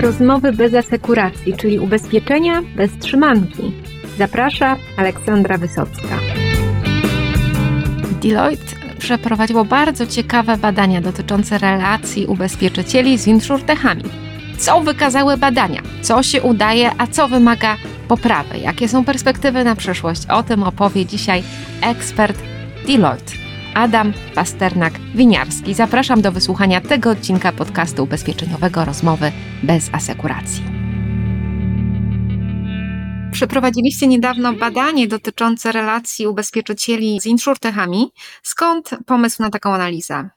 Rozmowy bez asekuracji, czyli ubezpieczenia bez trzymanki. Zaprasza Aleksandra Wysocka. Deloitte przeprowadziło bardzo ciekawe badania dotyczące relacji ubezpieczycieli z insurtechami. Co wykazały badania? Co się udaje, a co wymaga poprawy? Jakie są perspektywy na przyszłość? O tym opowie dzisiaj ekspert Deloitte. Adam Pasternak-Winiarski. Zapraszam do wysłuchania tego odcinka podcastu ubezpieczeniowego Rozmowy bez asekuracji. Przeprowadziliście niedawno badanie dotyczące relacji ubezpieczycieli z insurtechami. Skąd pomysł na taką analizę?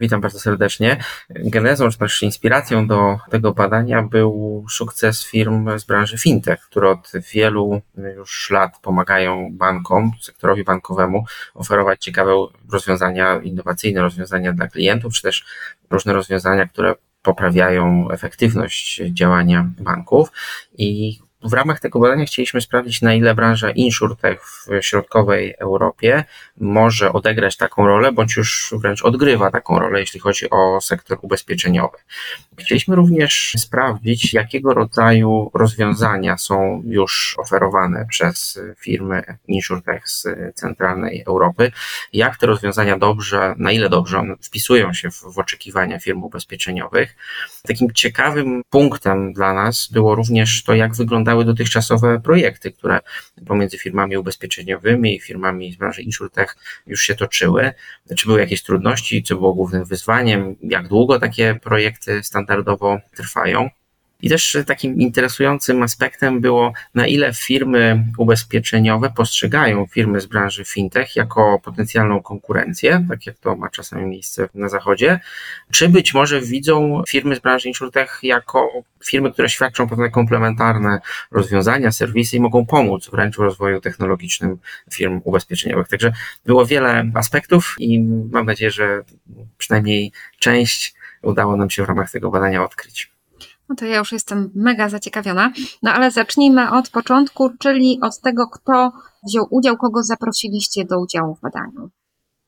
Witam bardzo serdecznie. Genezą, czy też inspiracją do tego badania był sukces firm z branży fintech, które od wielu już lat pomagają bankom, sektorowi bankowemu oferować ciekawe rozwiązania, innowacyjne rozwiązania dla klientów, czy też różne rozwiązania, które poprawiają efektywność działania banków i w ramach tego badania chcieliśmy sprawdzić, na ile branża InsurTech w środkowej Europie może odegrać taką rolę, bądź już wręcz odgrywa taką rolę, jeśli chodzi o sektor ubezpieczeniowy. Chcieliśmy również sprawdzić, jakiego rodzaju rozwiązania są już oferowane przez firmy InsurTech z centralnej Europy, jak te rozwiązania dobrze, na ile dobrze one wpisują się w, w oczekiwania firm ubezpieczeniowych. Takim ciekawym punktem dla nas było również to, jak wyglądały wyglądały dotychczasowe projekty, które pomiędzy firmami ubezpieczeniowymi i firmami z branży insurtech już się toczyły. Czy były jakieś trudności, co było głównym wyzwaniem, jak długo takie projekty standardowo trwają? I też takim interesującym aspektem było, na ile firmy ubezpieczeniowe postrzegają firmy z branży fintech jako potencjalną konkurencję, tak jak to ma czasami miejsce na zachodzie, czy być może widzą firmy z branży insurtech jako firmy, które świadczą pewne komplementarne rozwiązania, serwisy i mogą pomóc wręcz w rozwoju technologicznym firm ubezpieczeniowych. Także było wiele aspektów i mam nadzieję, że przynajmniej część udało nam się w ramach tego badania odkryć. No to ja już jestem mega zaciekawiona. No ale zacznijmy od początku, czyli od tego, kto wziął udział, kogo zaprosiliście do udziału w badaniu.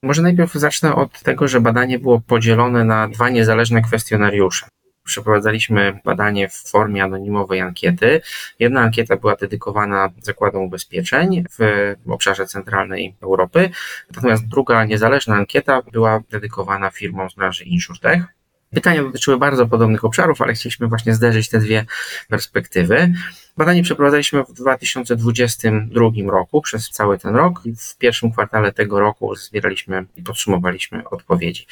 Może najpierw zacznę od tego, że badanie było podzielone na dwa niezależne kwestionariusze. Przeprowadzaliśmy badanie w formie anonimowej ankiety. Jedna ankieta była dedykowana zakładom ubezpieczeń w obszarze centralnej Europy, natomiast druga niezależna ankieta była dedykowana firmom z branży InsurTech. Pytania dotyczyły bardzo podobnych obszarów, ale chcieliśmy właśnie zderzyć te dwie perspektywy. Badanie przeprowadzaliśmy w 2022 roku, przez cały ten rok w pierwszym kwartale tego roku zbieraliśmy i podsumowaliśmy odpowiedzi.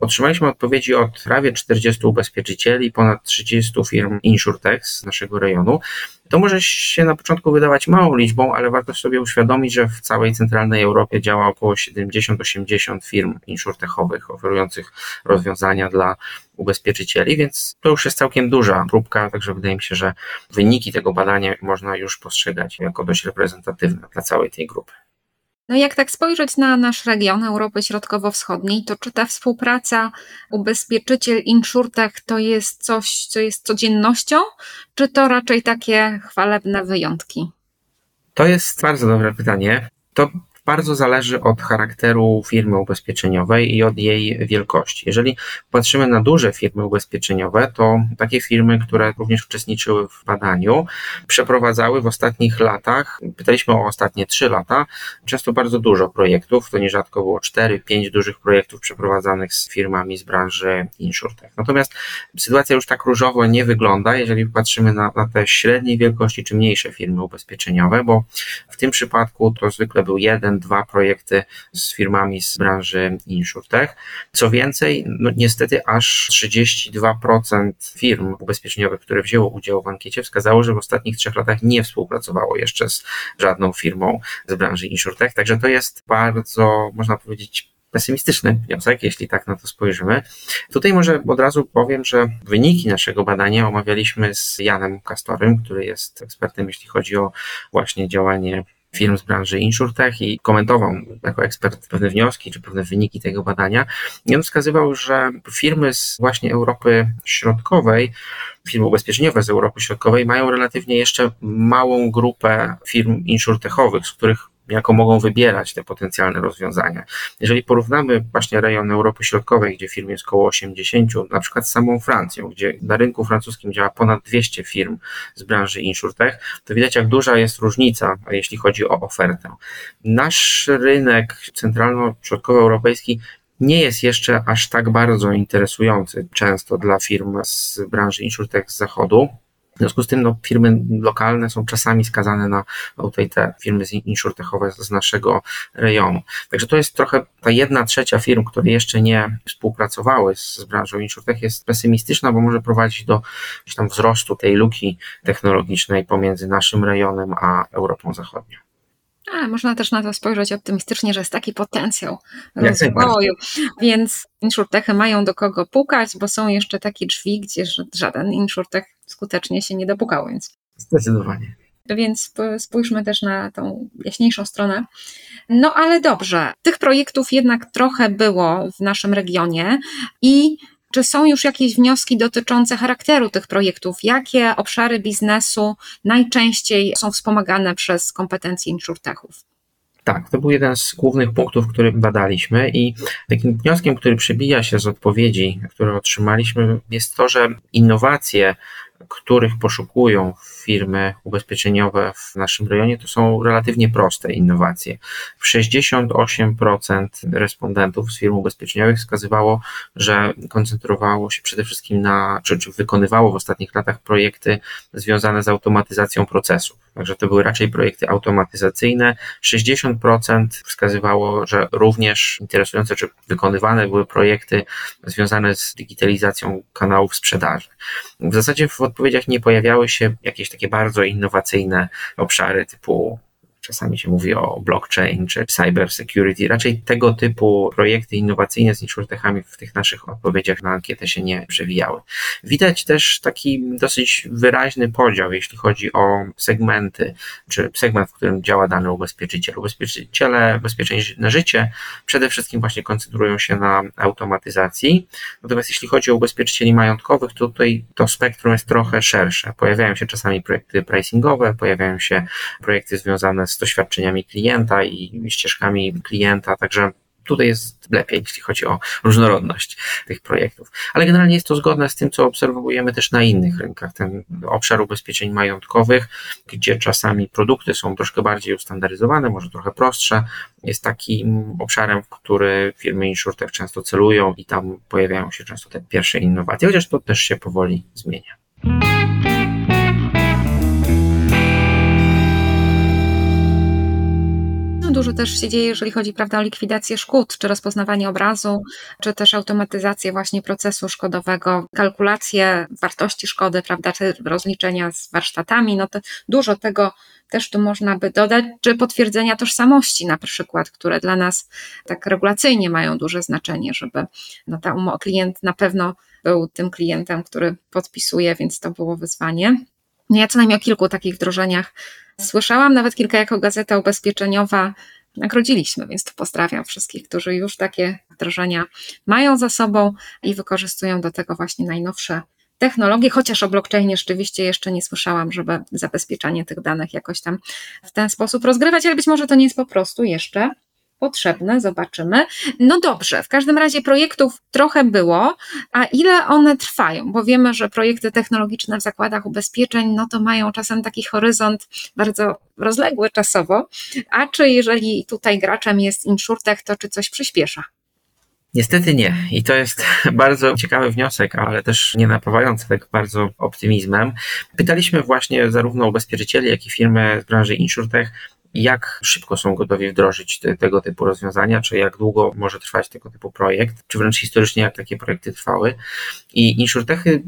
Otrzymaliśmy odpowiedzi od prawie 40 ubezpieczycieli, ponad 30 firm InsurTech z naszego rejonu. To może się na początku wydawać małą liczbą, ale warto sobie uświadomić, że w całej centralnej Europie działa około 70-80 firm insurtechowych oferujących rozwiązania dla ubezpieczycieli, więc to już jest całkiem duża próbka, także wydaje mi się, że wyniki tego badania można już postrzegać jako dość reprezentatywne dla całej tej grupy. No jak tak spojrzeć na nasz region Europy Środkowo-Wschodniej, to czy ta współpraca ubezpieczyciel insurtech to jest coś, co jest codziennością, czy to raczej takie chwalebne wyjątki? To jest bardzo dobre pytanie. To bardzo zależy od charakteru firmy ubezpieczeniowej i od jej wielkości. Jeżeli patrzymy na duże firmy ubezpieczeniowe, to takie firmy, które również uczestniczyły w badaniu, przeprowadzały w ostatnich latach, pytaliśmy o ostatnie trzy lata, często bardzo dużo projektów, to nierzadko było 4-5 dużych projektów przeprowadzanych z firmami z branży insurtech. Natomiast sytuacja już tak różowo nie wygląda, jeżeli patrzymy na, na te średniej wielkości czy mniejsze firmy ubezpieczeniowe, bo w tym przypadku to zwykle był jeden, dwa projekty z firmami z branży insurtech. Co więcej, no niestety aż 32% firm ubezpieczeniowych, które wzięło udział w ankiecie, wskazało, że w ostatnich trzech latach nie współpracowało jeszcze z żadną firmą z branży insurtech. Także to jest bardzo, można powiedzieć, pesymistyczny wniosek, jeśli tak na to spojrzymy. Tutaj może od razu powiem, że wyniki naszego badania omawialiśmy z Janem Kastorem, który jest ekspertem, jeśli chodzi o właśnie działanie firm z branży InsurTech i komentował jako ekspert pewne wnioski czy pewne wyniki tego badania. I on wskazywał, że firmy z właśnie Europy Środkowej, firmy ubezpieczeniowe z Europy Środkowej mają relatywnie jeszcze małą grupę firm insurtechowych, z których jako mogą wybierać te potencjalne rozwiązania. Jeżeli porównamy właśnie rejon Europy Środkowej, gdzie firm jest około 80, na przykład z samą Francją, gdzie na rynku francuskim działa ponad 200 firm z branży insurtech, to widać jak duża jest różnica, jeśli chodzi o ofertę. Nasz rynek centralno-środkowoeuropejski nie jest jeszcze aż tak bardzo interesujący często dla firm z branży insurtech z zachodu. W związku z tym no, firmy lokalne są czasami skazane na no, tutaj te firmy insurtechowe z naszego rejonu. Także to jest trochę ta jedna trzecia firm, które jeszcze nie współpracowały z branżą insurtech jest pesymistyczna, bo może prowadzić do tam wzrostu tej luki technologicznej pomiędzy naszym rejonem a Europą Zachodnią. Ale można też na to spojrzeć optymistycznie, że jest taki potencjał rozwoju, więc insurtechy mają do kogo pukać, bo są jeszcze takie drzwi, gdzie żaden insurtech skutecznie się nie dopukał, więc... Zdecydowanie. Więc spójrzmy też na tą jaśniejszą stronę. No ale dobrze, tych projektów jednak trochę było w naszym regionie i czy są już jakieś wnioski dotyczące charakteru tych projektów? Jakie obszary biznesu najczęściej są wspomagane przez kompetencje insurtechów? Tak, to był jeden z głównych punktów, który badaliśmy i takim wnioskiem, który przebija się z odpowiedzi, które otrzymaliśmy, jest to, że innowacje których poszukują firmy ubezpieczeniowe w naszym rejonie, to są relatywnie proste innowacje. 68% respondentów z firm ubezpieczeniowych wskazywało, że koncentrowało się przede wszystkim na, czy, czy wykonywało w ostatnich latach projekty związane z automatyzacją procesów. Także to były raczej projekty automatyzacyjne. 60% wskazywało, że również interesujące czy wykonywane były projekty związane z digitalizacją kanałów sprzedaży. W zasadzie w odpowiedziach nie pojawiały się jakieś takie bardzo innowacyjne obszary typu czasami się mówi o blockchain czy cyber security. Raczej tego typu projekty innowacyjne z insurtechami w tych naszych odpowiedziach na ankietę się nie przewijały. Widać też taki dosyć wyraźny podział, jeśli chodzi o segmenty, czy segment, w którym działa dany ubezpieczyciel. Ubezpieczyciele ubezpieczeń na życie przede wszystkim właśnie koncentrują się na automatyzacji. Natomiast jeśli chodzi o ubezpieczycieli majątkowych, to tutaj to spektrum jest trochę szersze. Pojawiają się czasami projekty pricingowe, pojawiają się projekty związane z doświadczeniami klienta i ścieżkami klienta, także tutaj jest lepiej, jeśli chodzi o różnorodność tych projektów. Ale generalnie jest to zgodne z tym, co obserwujemy też na innych rynkach. Ten obszar ubezpieczeń majątkowych, gdzie czasami produkty są troszkę bardziej ustandaryzowane, może trochę prostsze, jest takim obszarem, w który firmy insurtech często celują i tam pojawiają się często te pierwsze innowacje, chociaż to też się powoli zmienia. Dużo też się dzieje, jeżeli chodzi prawda, o likwidację szkód, czy rozpoznawanie obrazu, czy też automatyzację właśnie procesu szkodowego, kalkulację wartości szkody, prawda, czy rozliczenia z warsztatami. No to dużo tego też tu można by dodać, czy potwierdzenia tożsamości na przykład, które dla nas tak regulacyjnie mają duże znaczenie, żeby no ta umo- klient na pewno był tym klientem, który podpisuje, więc to było wyzwanie. No ja co najmniej o kilku takich wdrożeniach słyszałam, nawet kilka jako gazeta ubezpieczeniowa nagrodziliśmy, więc to pozdrawiam wszystkich, którzy już takie wdrożenia mają za sobą i wykorzystują do tego właśnie najnowsze technologie, chociaż o blockchainie rzeczywiście jeszcze nie słyszałam, żeby zabezpieczanie tych danych jakoś tam w ten sposób rozgrywać, ale być może to nie jest po prostu jeszcze potrzebne, zobaczymy. No dobrze, w każdym razie projektów trochę było, a ile one trwają? Bo wiemy, że projekty technologiczne w zakładach ubezpieczeń, no to mają czasem taki horyzont bardzo rozległy czasowo, a czy jeżeli tutaj graczem jest InsurTech, to czy coś przyspiesza? Niestety nie. I to jest bardzo ciekawy wniosek, ale też nie napawający tak bardzo optymizmem. Pytaliśmy właśnie zarówno ubezpieczycieli, jak i firmy z branży InsurTech, jak szybko są gotowi wdrożyć te, tego typu rozwiązania, czy jak długo może trwać tego typu projekt, czy wręcz historycznie jak takie projekty trwały. I insurtechy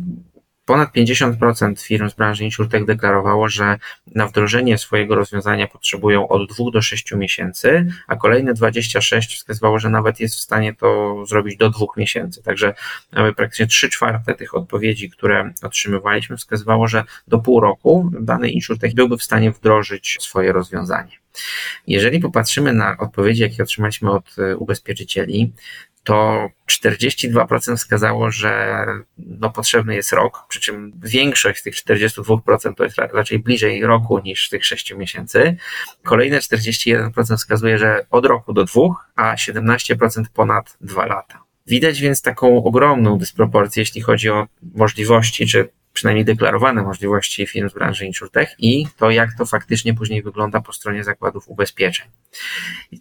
Ponad 50% firm z branży InsurTech deklarowało, że na wdrożenie swojego rozwiązania potrzebują od 2 do 6 miesięcy, a kolejne 26 wskazywało, że nawet jest w stanie to zrobić do 2 miesięcy. Także nawet praktycznie 3 czwarte tych odpowiedzi, które otrzymywaliśmy, wskazywało, że do pół roku dany InsurTech byłby w stanie wdrożyć swoje rozwiązanie. Jeżeli popatrzymy na odpowiedzi, jakie otrzymaliśmy od ubezpieczycieli, to 42% wskazało, że no, potrzebny jest rok, przy czym większość z tych 42% to jest raczej bliżej roku niż tych 6 miesięcy. Kolejne 41% wskazuje, że od roku do dwóch, a 17% ponad dwa lata. Widać więc taką ogromną dysproporcję, jeśli chodzi o możliwości czy przynajmniej deklarowane możliwości firm z branży insurtech i to, jak to faktycznie później wygląda po stronie zakładów ubezpieczeń.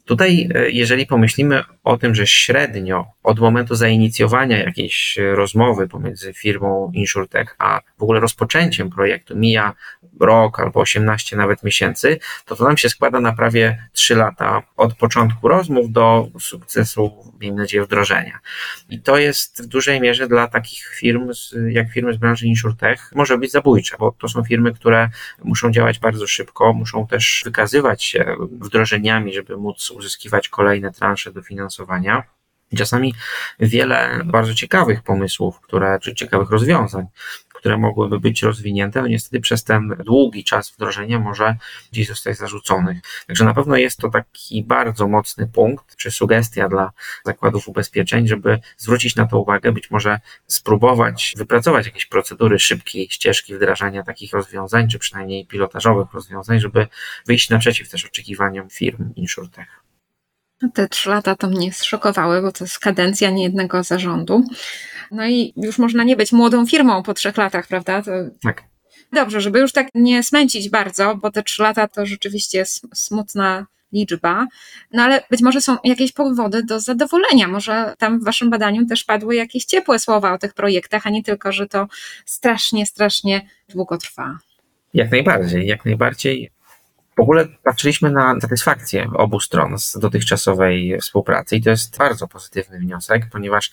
Tutaj, e, jeżeli pomyślimy o tym, że średnio od momentu zainicjowania jakiejś rozmowy pomiędzy firmą insurtech, a w ogóle rozpoczęciem projektu mija rok albo 18 nawet miesięcy, to to nam się składa na prawie 3 lata od początku rozmów do sukcesu, miejmy nadzieję, wdrożenia. I to jest w dużej mierze dla takich firm, jak firmy z branży insurtech, może być zabójcze, bo to są firmy, które muszą działać bardzo szybko, muszą też wykazywać się wdrożeniami, żeby móc uzyskiwać kolejne transze dofinansowania. Czasami wiele bardzo ciekawych pomysłów, które, czy ciekawych rozwiązań, które mogłyby być rozwinięte, no niestety przez ten długi czas wdrożenia może gdzieś zostać zarzuconych. Także na pewno jest to taki bardzo mocny punkt, czy sugestia dla zakładów ubezpieczeń, żeby zwrócić na to uwagę, być może spróbować wypracować jakieś procedury szybkiej ścieżki wdrażania takich rozwiązań, czy przynajmniej pilotażowych rozwiązań, żeby wyjść naprzeciw też oczekiwaniom firm insurtech. Te trzy lata to mnie zszokowały, bo to jest kadencja niejednego zarządu. No i już można nie być młodą firmą po trzech latach, prawda? To... Tak. Dobrze, żeby już tak nie smęcić bardzo, bo te trzy lata to rzeczywiście smutna liczba, no ale być może są jakieś powody do zadowolenia. Może tam w Waszym badaniu też padły jakieś ciepłe słowa o tych projektach, a nie tylko, że to strasznie, strasznie długo trwa. Jak najbardziej, jak najbardziej. W ogóle patrzyliśmy na satysfakcję obu stron z dotychczasowej współpracy i to jest bardzo pozytywny wniosek, ponieważ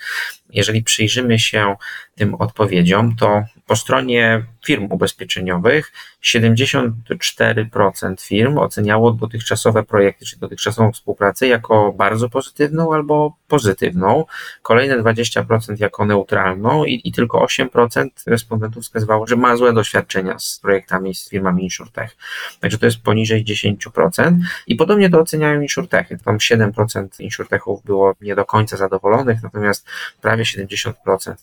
jeżeli przyjrzymy się tym odpowiedziom, to po stronie firm ubezpieczeniowych 74% firm oceniało dotychczasowe projekty, czy dotychczasową współpracę jako bardzo pozytywną albo pozytywną, kolejne 20% jako neutralną i, i tylko 8% respondentów wskazywało, że ma złe doświadczenia z projektami z firmami insurtech. Także to jest poniżej 10% i podobnie to oceniają insurtechy. Tam 7% insurtechów było nie do końca zadowolonych, natomiast prawie 70%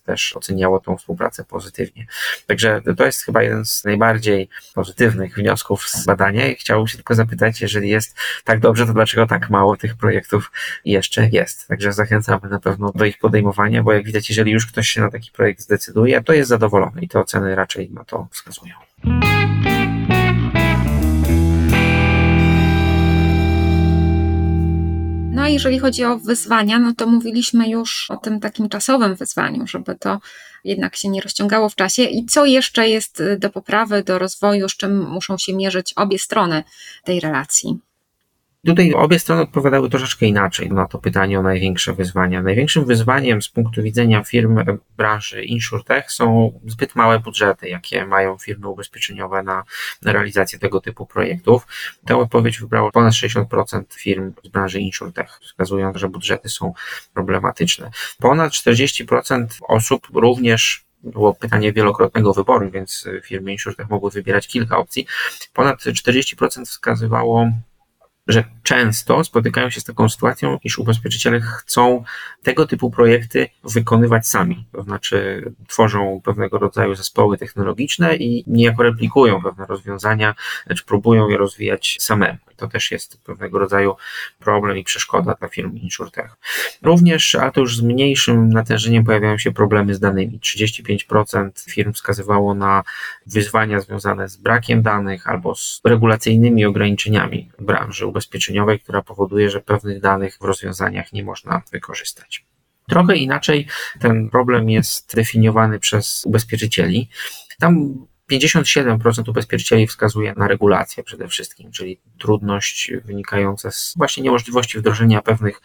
też oceniało tą współpracę pozytywnie. Także to jest chyba jeden z najbardziej pozytywnych wniosków z badania i chciałbym się tylko zapytać, jeżeli jest tak dobrze, to dlaczego tak mało tych projektów jeszcze jest? Także zachęcamy na pewno do ich podejmowania, bo jak widać, jeżeli już ktoś się na taki projekt zdecyduje, to jest zadowolony i te oceny raczej na to wskazują. A jeżeli chodzi o wyzwania, no to mówiliśmy już o tym takim czasowym wyzwaniu, żeby to jednak się nie rozciągało w czasie. I co jeszcze jest do poprawy, do rozwoju, z czym muszą się mierzyć obie strony tej relacji? Tutaj obie strony odpowiadały troszeczkę inaczej na to pytanie o największe wyzwania. Największym wyzwaniem z punktu widzenia firm branży InsurTech są zbyt małe budżety, jakie mają firmy ubezpieczeniowe na, na realizację tego typu projektów. Tę odpowiedź wybrało ponad 60% firm z branży InsurTech, wskazując, że budżety są problematyczne. Ponad 40% osób również było pytanie wielokrotnego wyboru, więc firmy InsurTech mogły wybierać kilka opcji. Ponad 40% wskazywało że często spotykają się z taką sytuacją, iż ubezpieczyciele chcą tego typu projekty wykonywać sami. To znaczy tworzą pewnego rodzaju zespoły technologiczne i niejako replikują pewne rozwiązania, lecz próbują je rozwijać samemu. To też jest pewnego rodzaju problem i przeszkoda dla firm insurtech. Również, ale to już z mniejszym natężeniem pojawiają się problemy z danymi. 35% firm wskazywało na wyzwania związane z brakiem danych albo z regulacyjnymi ograniczeniami branży ubezpieczeniowej, która powoduje, że pewnych danych w rozwiązaniach nie można wykorzystać. Trochę inaczej ten problem jest definiowany przez ubezpieczycieli. Tam 57% ubezpieczycieli wskazuje na regulację przede wszystkim, czyli trudność wynikająca z właśnie niemożliwości wdrożenia pewnych,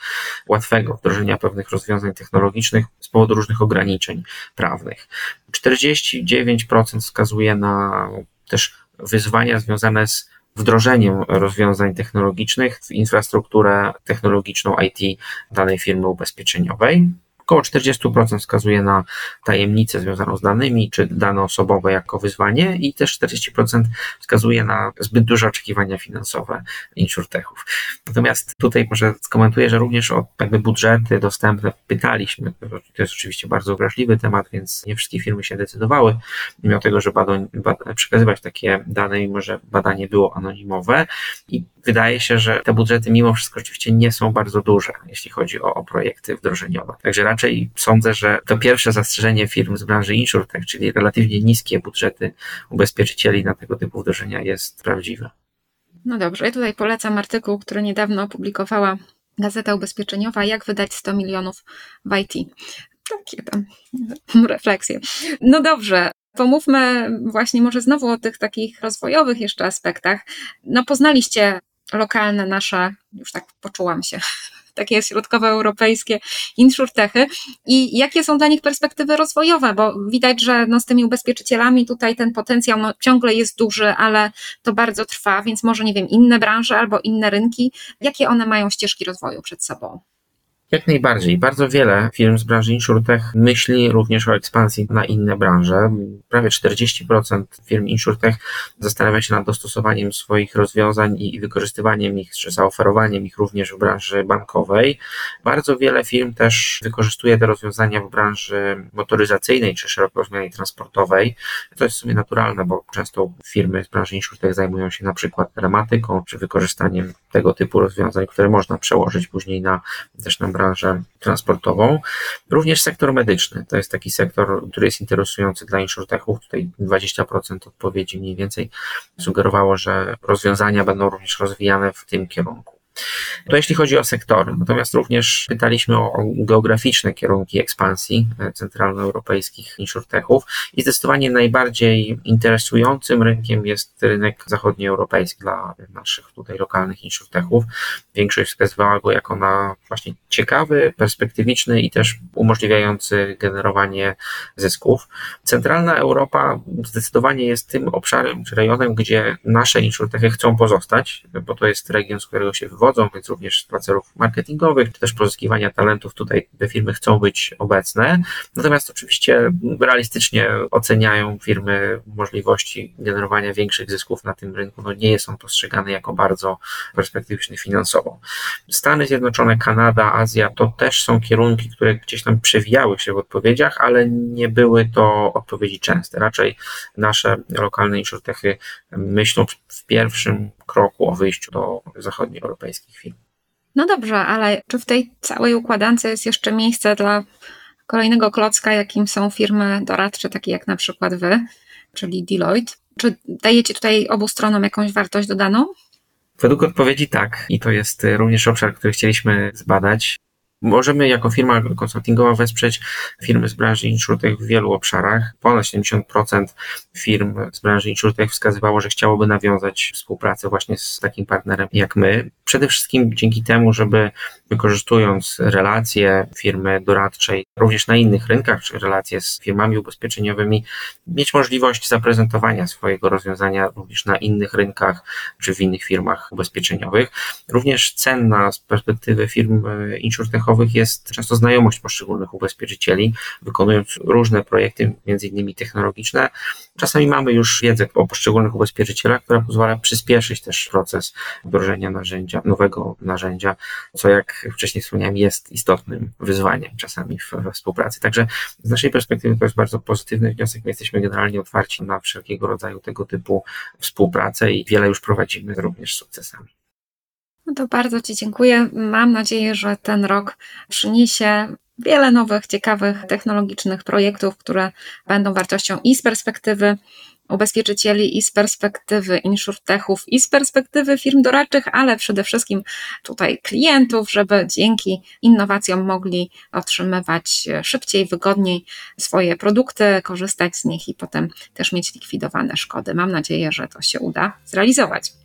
łatwego wdrożenia pewnych rozwiązań technologicznych z powodu różnych ograniczeń prawnych. 49% wskazuje na też wyzwania związane z wdrożeniem rozwiązań technologicznych w infrastrukturę technologiczną IT danej firmy ubezpieczeniowej. Około 40% wskazuje na tajemnicę związaną z danymi, czy dane osobowe jako wyzwanie i też 40% wskazuje na zbyt duże oczekiwania finansowe insurtechów. Natomiast tutaj może skomentuję, że również o jakby budżety dostępne pytaliśmy. To jest oczywiście bardzo wrażliwy temat, więc nie wszystkie firmy się decydowały, mimo tego, że badań, przekazywać takie dane, mimo że badanie było anonimowe i wydaje się, że te budżety mimo wszystko oczywiście nie są bardzo duże, jeśli chodzi o, o projekty wdrożeniowe. Także raczej sądzę, że to pierwsze zastrzeżenie firm z branży insurtech, czyli relatywnie niskie budżety ubezpieczycieli na tego typu wdrożenia jest prawdziwe. No dobrze, ja tutaj polecam artykuł, który niedawno opublikowała Gazeta Ubezpieczeniowa, jak wydać 100 milionów w IT. Takie tam refleksje. No dobrze, pomówmy właśnie może znowu o tych takich rozwojowych jeszcze aspektach. No poznaliście lokalne nasze, już tak poczułam się, takie środkowoeuropejskie insurtechy. I jakie są dla nich perspektywy rozwojowe, bo widać, że no z tymi ubezpieczycielami tutaj ten potencjał no ciągle jest duży, ale to bardzo trwa, więc może nie wiem, inne branże albo inne rynki, jakie one mają ścieżki rozwoju przed sobą? Jak najbardziej. Bardzo wiele firm z branży insurtech myśli również o ekspansji na inne branże. Prawie 40% firm insurtech zastanawia się nad dostosowaniem swoich rozwiązań i wykorzystywaniem ich, czy zaoferowaniem ich również w branży bankowej. Bardzo wiele firm też wykorzystuje te rozwiązania w branży motoryzacyjnej czy szeroko rozumianej transportowej. To jest w sumie naturalne, bo często firmy z branży insurtech zajmują się na przykład telematyką czy wykorzystaniem tego typu rozwiązań, które można przełożyć później na też na branżę transportową. Również sektor medyczny to jest taki sektor, który jest interesujący dla insurtechów. Tutaj 20% odpowiedzi mniej więcej sugerowało, że rozwiązania będą również rozwijane w tym kierunku. To jeśli chodzi o sektory. Natomiast również pytaliśmy o, o geograficzne kierunki ekspansji e, centralnoeuropejskich insurtechów i zdecydowanie najbardziej interesującym rynkiem jest rynek zachodnioeuropejski dla naszych tutaj lokalnych insurtechów. Większość wskazywała go jako na właśnie ciekawy, perspektywiczny i też umożliwiający generowanie zysków. Centralna Europa zdecydowanie jest tym obszarem czy rejonem, gdzie nasze insurtechy chcą pozostać, bo to jest region, z którego się wywodzą przychodzą, więc również dla celów marketingowych, czy też pozyskiwania talentów tutaj te firmy chcą być obecne. Natomiast oczywiście realistycznie oceniają firmy możliwości generowania większych zysków na tym rynku. No nie są postrzegane jako bardzo perspektywiczne finansowo. Stany Zjednoczone, Kanada, Azja to też są kierunki, które gdzieś tam przewijały się w odpowiedziach, ale nie były to odpowiedzi częste. Raczej nasze lokalne insurtechy myślą w pierwszym kroku o wyjściu do zachodnioeuropejskich firm. No dobrze, ale czy w tej całej układance jest jeszcze miejsce dla kolejnego klocka, jakim są firmy doradcze, takie jak na przykład wy, czyli Deloitte? Czy dajecie tutaj obu stronom jakąś wartość dodaną? Według odpowiedzi tak. I to jest również obszar, który chcieliśmy zbadać. Możemy jako firma konsultingowa wesprzeć firmy z branży insurtech w wielu obszarach. Ponad 70% firm z branży insurtech wskazywało, że chciałoby nawiązać współpracę właśnie z takim partnerem jak my. Przede wszystkim dzięki temu, żeby wykorzystując relacje firmy doradczej również na innych rynkach, czy relacje z firmami ubezpieczeniowymi, mieć możliwość zaprezentowania swojego rozwiązania również na innych rynkach, czy w innych firmach ubezpieczeniowych. Również cenna z perspektywy firm e, jest często znajomość poszczególnych ubezpieczycieli, wykonując różne projekty, między innymi technologiczne. Czasami mamy już wiedzę o poszczególnych ubezpieczycielach, która pozwala przyspieszyć też proces wdrożenia narzędzia, nowego narzędzia, co jak wcześniej wspomniałem, jest istotnym wyzwaniem czasami w, we współpracy. Także z naszej perspektywy to jest bardzo pozytywny wniosek. My jesteśmy generalnie otwarci na wszelkiego rodzaju tego typu współpracę i wiele już prowadzimy również z sukcesami. No to bardzo Ci dziękuję. Mam nadzieję, że ten rok przyniesie wiele nowych, ciekawych, technologicznych projektów, które będą wartością i z perspektywy ubezpieczycieli i z perspektywy insurtechów i z perspektywy firm doradczych, ale przede wszystkim tutaj klientów, żeby dzięki innowacjom mogli otrzymywać szybciej, wygodniej swoje produkty, korzystać z nich i potem też mieć likwidowane szkody. Mam nadzieję, że to się uda zrealizować.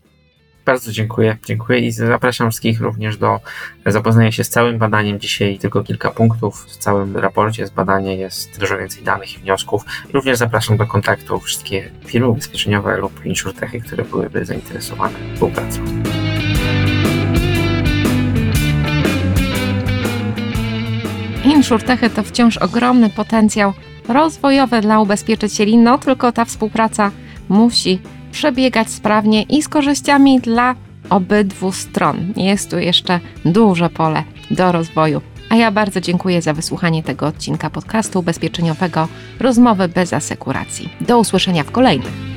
Bardzo dziękuję. Dziękuję i zapraszam wszystkich również do zapoznania się z całym badaniem. Dzisiaj tylko kilka punktów w całym raporcie z badania jest dużo więcej danych i wniosków. Również zapraszam do kontaktu wszystkie firmy ubezpieczeniowe lub insurtechy, które byłyby zainteresowane współpracą. insurtechy to wciąż ogromny potencjał rozwojowy dla ubezpieczycieli, no tylko ta współpraca musi przebiegać sprawnie i z korzyściami dla obydwu stron. Jest tu jeszcze duże pole do rozwoju. A ja bardzo dziękuję za wysłuchanie tego odcinka podcastu ubezpieczeniowego Rozmowy bez asekuracji. Do usłyszenia w kolejnym.